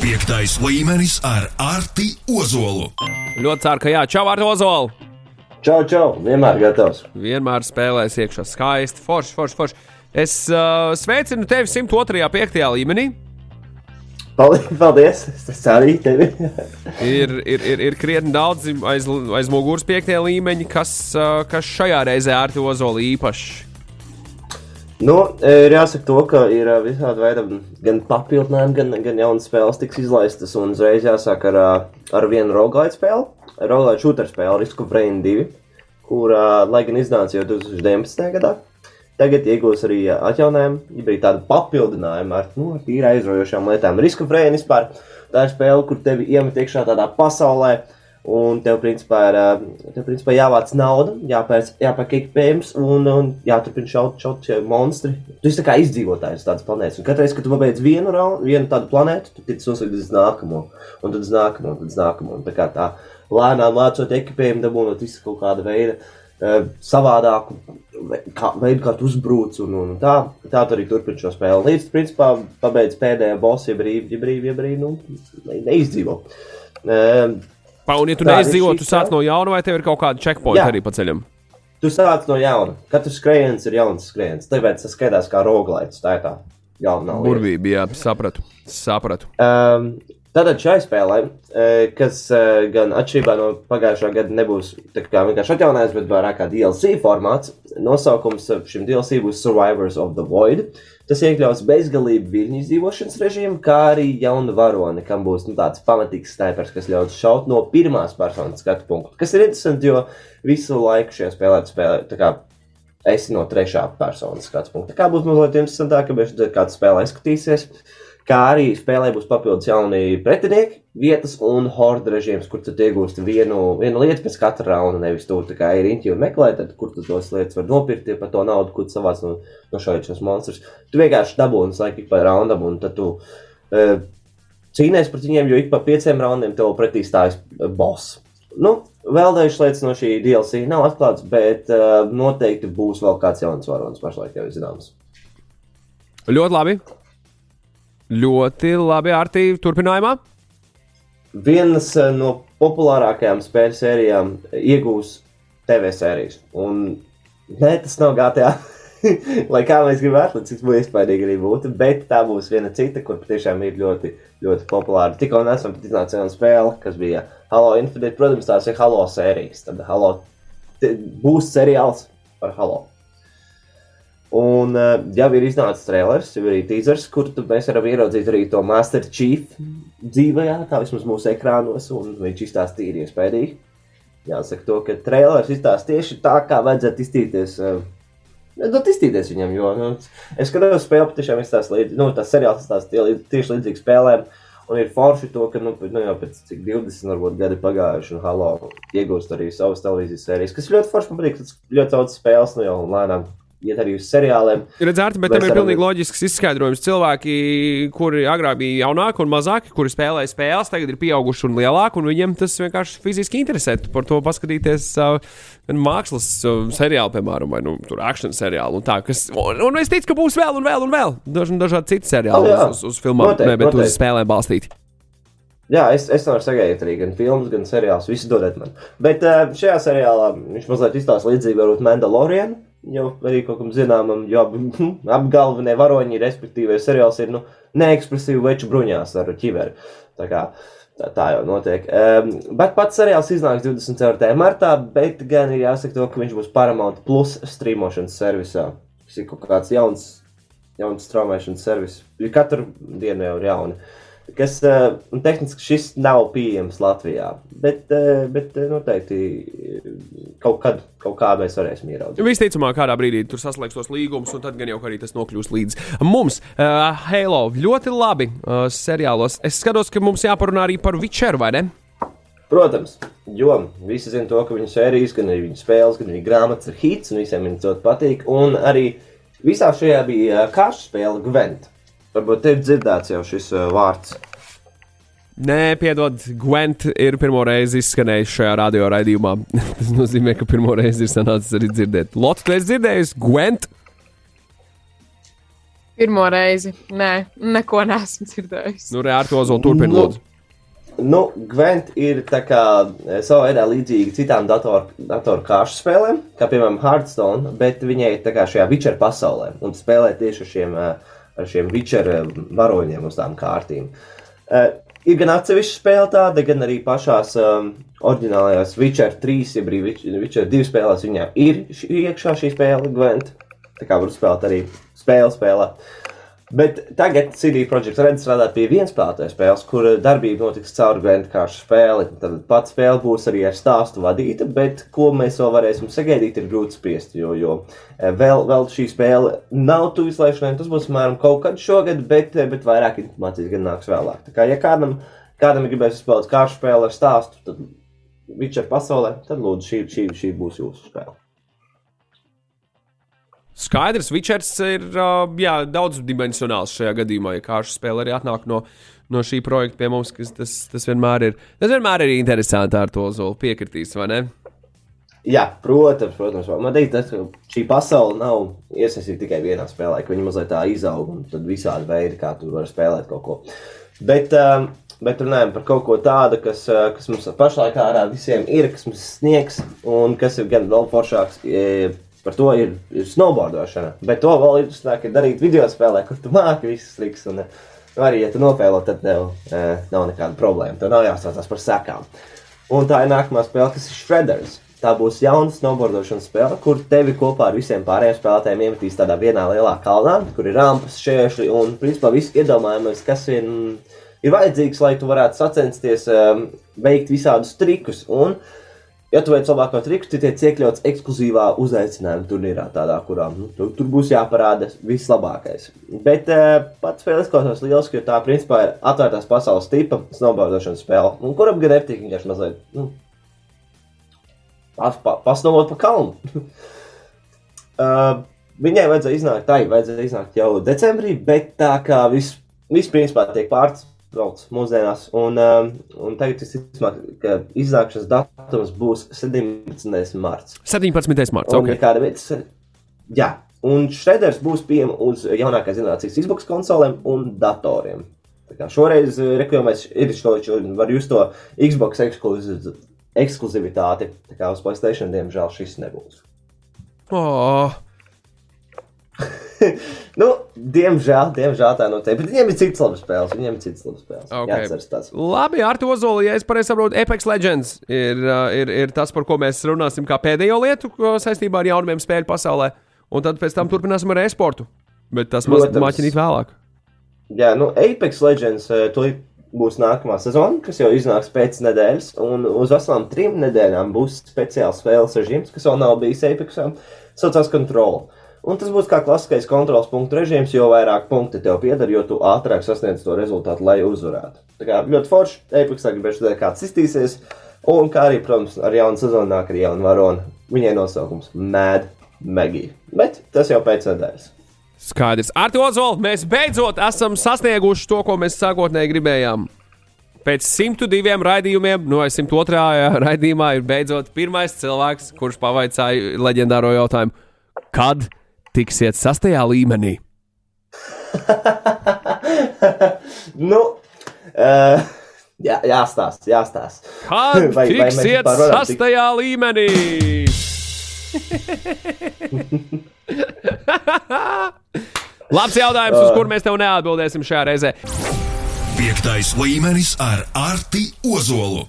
Piektais līmenis ar Arti Ozolu. Ļoti ceru, ka jā, čau, ar Ozolu. Čau, čau, vienmēr gatavs. Vienmēr spēlēs iekšā skaisti, forši, forši, forši. Es uh, sveicinu tevi 102. 5. līmenī. Paldies! Es arī tevi. ir, ir, ir, ir krietni daudz aiz, aiz muguras 5. līmeņa, kas, uh, kas šajā reizē ar to ozoli īpaši. Nu, ir jāsaka, to, ka ir visādi veidi gan papildinājumi, gan, gan jaunas spēles tiks izlaistas. Un uzreiz jāsāk ar, ar vienu roguelite spēli, roguelite shooter spēli, Risk of Rain 2, kur, lai gan iznāca jau 2019. gadā, tagad iegūs arī atjauninājumu, ja bija tāda papildinājuma ar nu, tīri aizraujošām lietām. Risk of Rain vispār tā ir spēle, kur tevi iemet iekšā tādā pasaulē Un tev, principā, ir tev, principā, jāvāc nauda, jāpērk, jāpērk ekipējums un, un jāturpina šaut, šaut šie monstri. Tu esi kā izdzīvotājs tādas planētas. Un katru reizi, kad tu pabeidz vienu, raun, vienu tādu planētu, tu tiec nosūtīt uz nākamo, un tad uz nākamo, un tad uz nākamo. Un tā kā tā lēnām vācot ekipējumu, dabūnot visu kaut kādu veidu. Savādāku kā, veidu, kā uzbrūc, un, un tā, tā arī turpini šo spēli. Līdz, principā, pabeidz pēdējā bossa, ja brīvi, ja brīvi, ja brīvi, nu, neizdzīvo. Uh, Un, ja tu neizdzīvo, tu sāc no jauna, vai tev ir kaut kāda checkpoint arī pa ceļam? Tu sāc no jauna. Katrs skrējiens ir jauns skrējiens. Tāpēc tas skaitās kā roglaids. Tā ir tā galvenā lieta. Burvība, jā, sapratu. sapratu. Um, Tātad šai spēlē, kas gan atšķirībā no pagājušā gada nebūs vienkārši atjaunināts, bet vairāk kā DLC formāts, nosaukums šim DLC būs Survivors of the Void. Tas iekļaus bezgalību viļņu izdzīvošanas režīmu, kā arī jaunu varoni, kam būs nu, tāds pamatīgs snipers, kas ļaus šaut no pirmās personas skatu punkta. Kas ir interesanti, jo visu laiku šajā spēlē spēlē. Esi no trešā personas skatu punkta. Tā kā būs mazliet interesantāk, redzam, kāda spēlē izskatīsies. Uh, kā arī spēlē būs papildus jauni pretinieki, vietas un horda režīms, kur tu iegūsti vienu, vienu lietu pēc katra raunda. Nevis tu tā kā ir riņķi un meklē, tad kur tu tos lietas var nopirkt ja par to naudu, kur tu savāc no, no šos monstrus. Tu vienkārši dabūni laiku ik pa raundam un tad tu uh, cīnies pret viņiem, jo ik pa pieciem raundiem tev pretī stājas boss. Nu, vēl dažas lietas no šī DLC nav atklātas, bet uh, noteikti būs vēl kāds jauns varonis pašlaik jau zināms. Ļoti labi. Ļoti labi, Artī, turpinājumā. Vienas eh, no populārākajām spēļu sērijām iegūs TV sērijas. Un nē, tas nav GTA. Lai kā mēs gribētu, cik būtu iespaidīgi arī būtu, bet tā būs viena cita, kur patiešām ir ļoti, ļoti populāra. Tikko nesam pat iznāca viena spēle, kas bija Halo Infinite. Protams, tās ir Halo sērijas. Tad Halo būs seriāls par Halo. Un uh, jau ir iznācis trailers, jau ir teasers, kur mēs varam ieraudzīt arī to Master Chief dzīvē, tā vismaz mūsu ekrānos, un viņš izstāstīja tīri iespējīgi. Jāsaka to, ka trailers izstāsta tieši tā, kā vajadzētu iztīties. Uh, Nu, iztīties viņam, jo nu, es skatos, spēle patiešām izstāsta līdzi, nu, tas seriāls izstāsta tieši līdzīgi spēlēm. Un ir forši to, ka nu, nu, jau pēc cik 20 varbūt, gadi pagājuši, un Halo iegūst arī savas televīzijas sērijas, kas ļoti forši man patīk. Tas ļoti daudz spēles, nu jau lēnām iet arī uz seriāliem. Redzēt, bet tam ir pilnīgi loģisks izskaidrojums. Cilvēki, kuri agrāk bija jaunāki un mazāki, kuri spēlēja spēles, tagad ir pieauguši un lielāki, un viņiem tas vienkārši fiziski interesē. Par to paskatīties uh, mākslas uh, seriālu, piemēram, vai nu, akciju seriālu. Un, tā, kas, un, un es ticu, ka būs vēl un vēl un vēl daž, dažādi citi seriāli oh, uz, uz, uz filmām, noteikti, ne, bet noteikti. uz spēlēm balstīti. Jā, es, es nevaru sagaidīt arī gan filmas, gan seriālus. Visu dodiet man. Bet uh, šajā seriālā viņš mazliet izstāsta līdzīgi ar Mandalorianu jau arī kaut kam zināmam, jo abi, abi galvenie varoņi, respektīvi, seriāls ir nu, neekspresīvi veču bruņās ar ķiveri. Tā, kā, tā, tā jau notiek. Um, bet pats seriāls iznāks 24. martā, bet gan ir jāsaka to, ka viņš būs Paramount Plus streamošanas servisā. Tas ir kaut kāds jauns, jauns straumēšanas servis. Katru dienu jau ir jauni. Uh, kas uh, tehniski šis nav pieejams Latvijā. Bet, uh, bet uh, noteikti kaut kad, kaut kā mēs varēsim ieraudzīt. Visticamāk, kādā brīdī tur saslēgs tos līgumus, un tad gan jau arī tas nokļūs līdz mums. Uh, Halo ļoti labi uh, seriālos. Es skatos, ka mums jāparunā arī par Witcheru, vai ne? Protams, jo visi zina to, ka viņu sērijas, gan arī viņu spēles, gan arī grāmatas ir hits, un visiem viņas ļoti patīk. Un arī visā šajā bija karš spēle Gwent. Varbūt te ir dzirdēts jau šis uh, vārds. Nē, piedod, Gwent ir pirmo reizi izskanējis šajā radio raidījumā. Tas nozīmē, ka pirmo reizi ir sanācis arī dzirdēt. Lotte, tu esi dzirdējis Gwent? Pirmo reizi. Nē, neko neesmu dzirdējis. Nu, ar to zolu turpinu, Nu, lūdzu. Nu, Gwent ir tā kā e, savā veidā līdzīga citām datoru, datoru kāršu spēlēm, kā piemēram Hearthstone, bet viņai ir tā kā šajā Witcher pasaulē un spēlē tieši šiem, e, ar šiem Witcher e, varoņiem uz tām kārtīm. Uh, ir gan atsevišķa spēle tāda, gan arī pašās um, oriģinālajās Witcher 3, jeb arī Witch- Witcher 2 spēlēs viņā ir šī, iekšā šī spēle Gwent. Tā kā var spēlēt arī spēli spēlē. Bet tagad CD Projekt Red strādā pie vienas spēlētājas spēles, kur eh, darbība notiks caur Gwent kāršu spēli. Tad pats spēle būs arī ar stāstu vadīta, bet ko mēs vēl varēsim sagaidīt, ir grūti spriest, jo, jo eh, vēl, vēl šī spēle nav tuvu izlaišanai. Tas būs apmēram kaut kad šogad, bet, eh, bet vairāk informācijas gan nāks vēlāk. Tā kā, ja kādam, kādam ir gribēs spēlēt kāršu spēli ar stāstu, tad Witcher pasaulē, tad lūdzu šī, šī, šī būs jūsu spēle. Skaidrs, Witchers ir uh, jā, daudzdimensionāls šajā gadījumā. Ja kāršu spēle arī atnāk no, no šī projekta pie mums, tas, tas vienmēr ir. Tas vienmēr ir interesanti ar to zolu piekritīs, vai ne? Jā, protams, protams. Man liekas, ka šī pasaule nav iesaistīta tikai vienā spēlē, ka viņi mazliet tā izaug un tad visādi veidi, kā tu vari spēlēt kaut ko. Bet, um, bet runājam par kaut ko tādu, kas, uh, kas mums pašlaik ārā visiem ir, kas mums sniegs un kas ir gan vēl foršāks. e, Par to ir, ir snowboardošana. Bet to vēl ir interesantāk ir darīt video spēlē, kur tu māki visas triks. Un, uh, nu, arī, ja tu nofēlo, tad tev e, nav nekāda problēma. Tev nav jāsācās par sekām. Un tā ir nākamā spēle, kas ir Shredders. Tā būs jauna snowboardošanas spēle, kur tevi kopā ar visiem pārējiem spēlētājiem iemetīs tādā vienā lielā kalnā, kur ir rampas, šķēršļi un, principā, viss iedomājamais, kas vien ir vajadzīgs, lai tu varētu sacensties, um, veikt visādus trikus. Un, ja tu veic labāko triku, tad tiek iekļauts ekskluzīvā uzaicinājuma turnīrā, tādā, kurā nu, tur, tur būs jāparāda vislabākais. Bet uh, pats spēle izklausās liels, jo tā principā ir atvērtās pasaules tipa snowboardošanas spēle, un kuram gan nepatīk vienkārši mazliet. Nu, pas- pa- Pasnovot pa kalnu. uh, viņai vajadzēja iznākt, tai vajadzēja iznākt jau decembrī, bet tā kā viss, vis principā tiek pārcelts mūsdienās, un, um, un tagad visticamāk, ka iznākšanas datums būs 17. marts. 17. marts. Un Okay. nekāda veida. Jā, un Shredders būs pieejams uz jaunākās generācijas Xbox konsolēm un datoriem. Šoreiz reklamēs ir šo, šo, var just to Xbox ekskluziv, ekskluzivitāti. Tā kā uz Playstation, diemžēl, šis nebūs. Oh, Nu, diemžēl, diemžēl tā notiek. Bet viņiem ir citas labas spēles. Viņiem ir citas labas spēles. Ok. Jāatceras tas. Labi, ar to zoli, ja es pareizi saprotu, Apex Legends ir, uh, ir, ir tas, par ko mēs runāsim, kā pēdējo lietu saistībā ar jaunumiem spēļu pasaulē. Un tad pēc tam turpināsim ar e-sportu. Bet tas maz Protams. maķinīt vēlāk. Jā, nu, Apex Legends to būs nākamā sezona, kas jau iznāks pēc nedēļas. Un uz veselām trim nedēļām būs speciāls spēles režīms, kas vēl nav bijis Apexā. Saucās Control. Un tas būs kā klasiskais kontrols punktu režīms, jo vairāk punkti tev pieder, jo tu ātrāk sasniedz to rezultātu, lai uzvarētu. Tā kā ļoti forši, Apexā gribēšu redzēt, kāds iztīsies. Un kā arī, protams, ar jaunu sezonu nāk arī jauna varona. Viņai nosaukums Mad Maggie. Bet tas jau pēc nedēļas. Skaidrs. Ar to zoli mēs beidzot esam sasnieguši to, ko mēs sākotnēji gribējām. Pēc 102 raidījumiem, no 102. raidījumā ir beidzot pirmais cilvēks, kurš pavaicāja leģendāro jautājumu, kad tiksiet sastajā līmenī. Nu, uh, jā, jāstāsta, jāstāsta. Kad Vai- vai tiksiet tikt- sastajā līmenī? Labs jautājums, uz kuru mēs tev neatbildēsim šajā reizē. Piektais līmenis ar Arti Ozolu.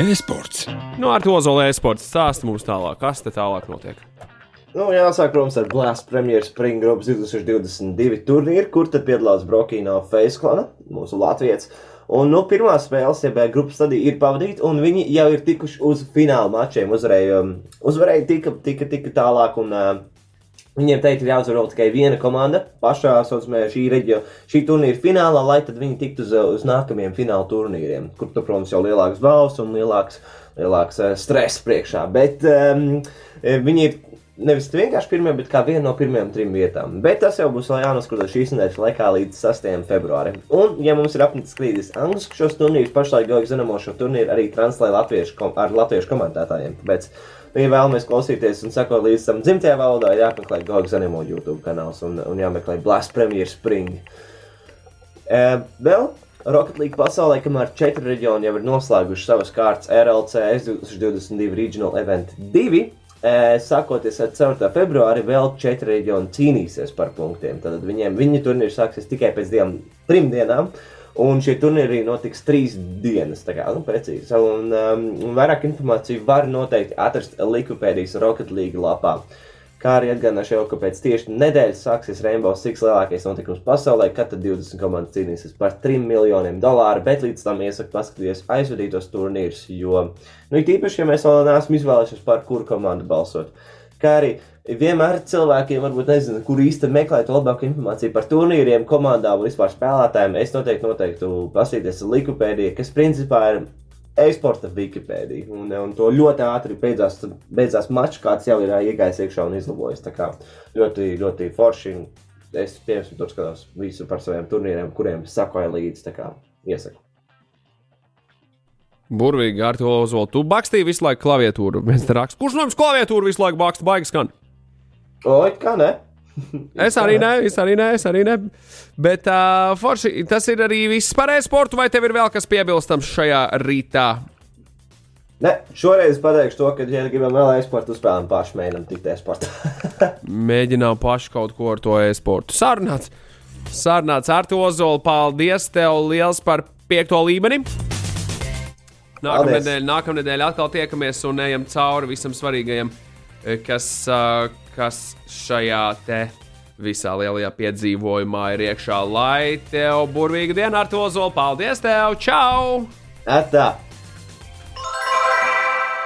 E-sports. Nu, ar to zolē sports stāsta mums tālāk. Kas te tālāk notiek? Nu, jāsāk, protams, ar Blast Premier Spring Group 2022 turnīru, kur tad piedalās Brokīna Faceklana, mūsu Latvijas. Un, nu, pirmā spēle, bija grupas stadija, ir pavadīta, un viņi jau ir tikuši uz fināla mačiem. Uzvarēja, um, uzvarēja tika, tika, tika tālāk, un uh, viņiem teikt, ir jāuzvar vēl tikai viena komanda pašā saucamajā šī reģiona, šī turnīra finālā, lai tad viņi tiktu uz, uz nākamajiem fināla turnīriem, kur, tu, protams, jau lielāks balss un lielāks, lielāks uh, stress priekšā. Bet um, viņi ir nevis vienkārši pirmie, bet kā viena no pirmajām trim vietām. Bet tas jau būs jānoskatās šīs nedēļas laikā līdz 6. februārim. Un, ja mums ir apnicis skrīdis angliski šos turnīrus, pašlaik Gaujas Zinamo šo turnīru arī translē latviešu, kom ar latviešu komentētājiem. Tāpēc ja vēlamies klausīties un sakot līdz tam dzimtajā valodā, jāmeklē Gogs Animo YouTube kanāls un, un jāmeklē Blast Premier Spring. E, vēl Rocket League pasaulē, kamēr četri reģioni jau ir noslēguši savas kārtas RLC 2022 Regional Event 2. E, sākoties ar 4. februāri, vēl četri reģioni cīnīsies par punktiem. Tad viņiem viņa turnīrs sāksies tikai pēc divām, trim dienām. Un šie turnīri notiks trīs dienas. Tā kā nu, precīzi. Un, um, vairāk informāciju var noteikti atrast Likupēdijas Rocket League lapā. Kā arī atgādināšu jau, ka pēc tieši nedēļas sāksies Rainbow Six lielākais notikums pasaulē, kad 20 komandas cīnīsies par 3 miljoniem dolāru, bet līdz tam iesaku paskatīties aizvadītos turnīrus, jo, nu, īpaši, ja mēs vēl neesam izvēlējušies par kuru komandu balsot. Kā arī vienmēr cilvēkiem varbūt nezinu, kur īsti meklēt labāku informāciju par turnīriem, komandām un vispār spēlētājiem. Es noteikti noteiktu paskatīties Likupēdiju, kas principā ir e-sporta Wikipēdija. Un, un to ļoti ātri beidzās, beidzās mačs, kāds jau ir iegājis iekšā un izlabojis. Tā kā ļoti, ļoti forši. Es, piemēram, tur skatos visu par saviem turnīriem, kuriem sakoju līdzi. Tā kā iesaku. Burvīgi, ar to uzvolu. Tu bakstīji visu laiku klaviatūru. Mēs te rakstām, kurš no jums klaviatūru visu laiku baksta, baigas skan. O, kā ne? Es arī nē, es arī nē, es arī nē. Bet uh, forši, tas ir arī viss par e-sportu, vai tev ir vēl kas piebilstams šajā rītā? Ne, šoreiz pateikšu to, ka, ja gribam vēl e-sportu, spēlējam paši, mēģinām tikt e-sportā. Mēģinām paši kaut ko ar to e-sportu. Sarunāts, sarunāts ar to Ozolu. Paldies tev liels par piekto līmeni. Nākamā nedēļa atkal tiekamies un ejam cauri visam svarīgajam, kas, kas šajā te visā lielajā piedzīvojumā ir iekšā. Lai tev burvīga diena ar to Ozolu. Paldies tev! Čau! Atā!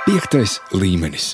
Piektais līmenis.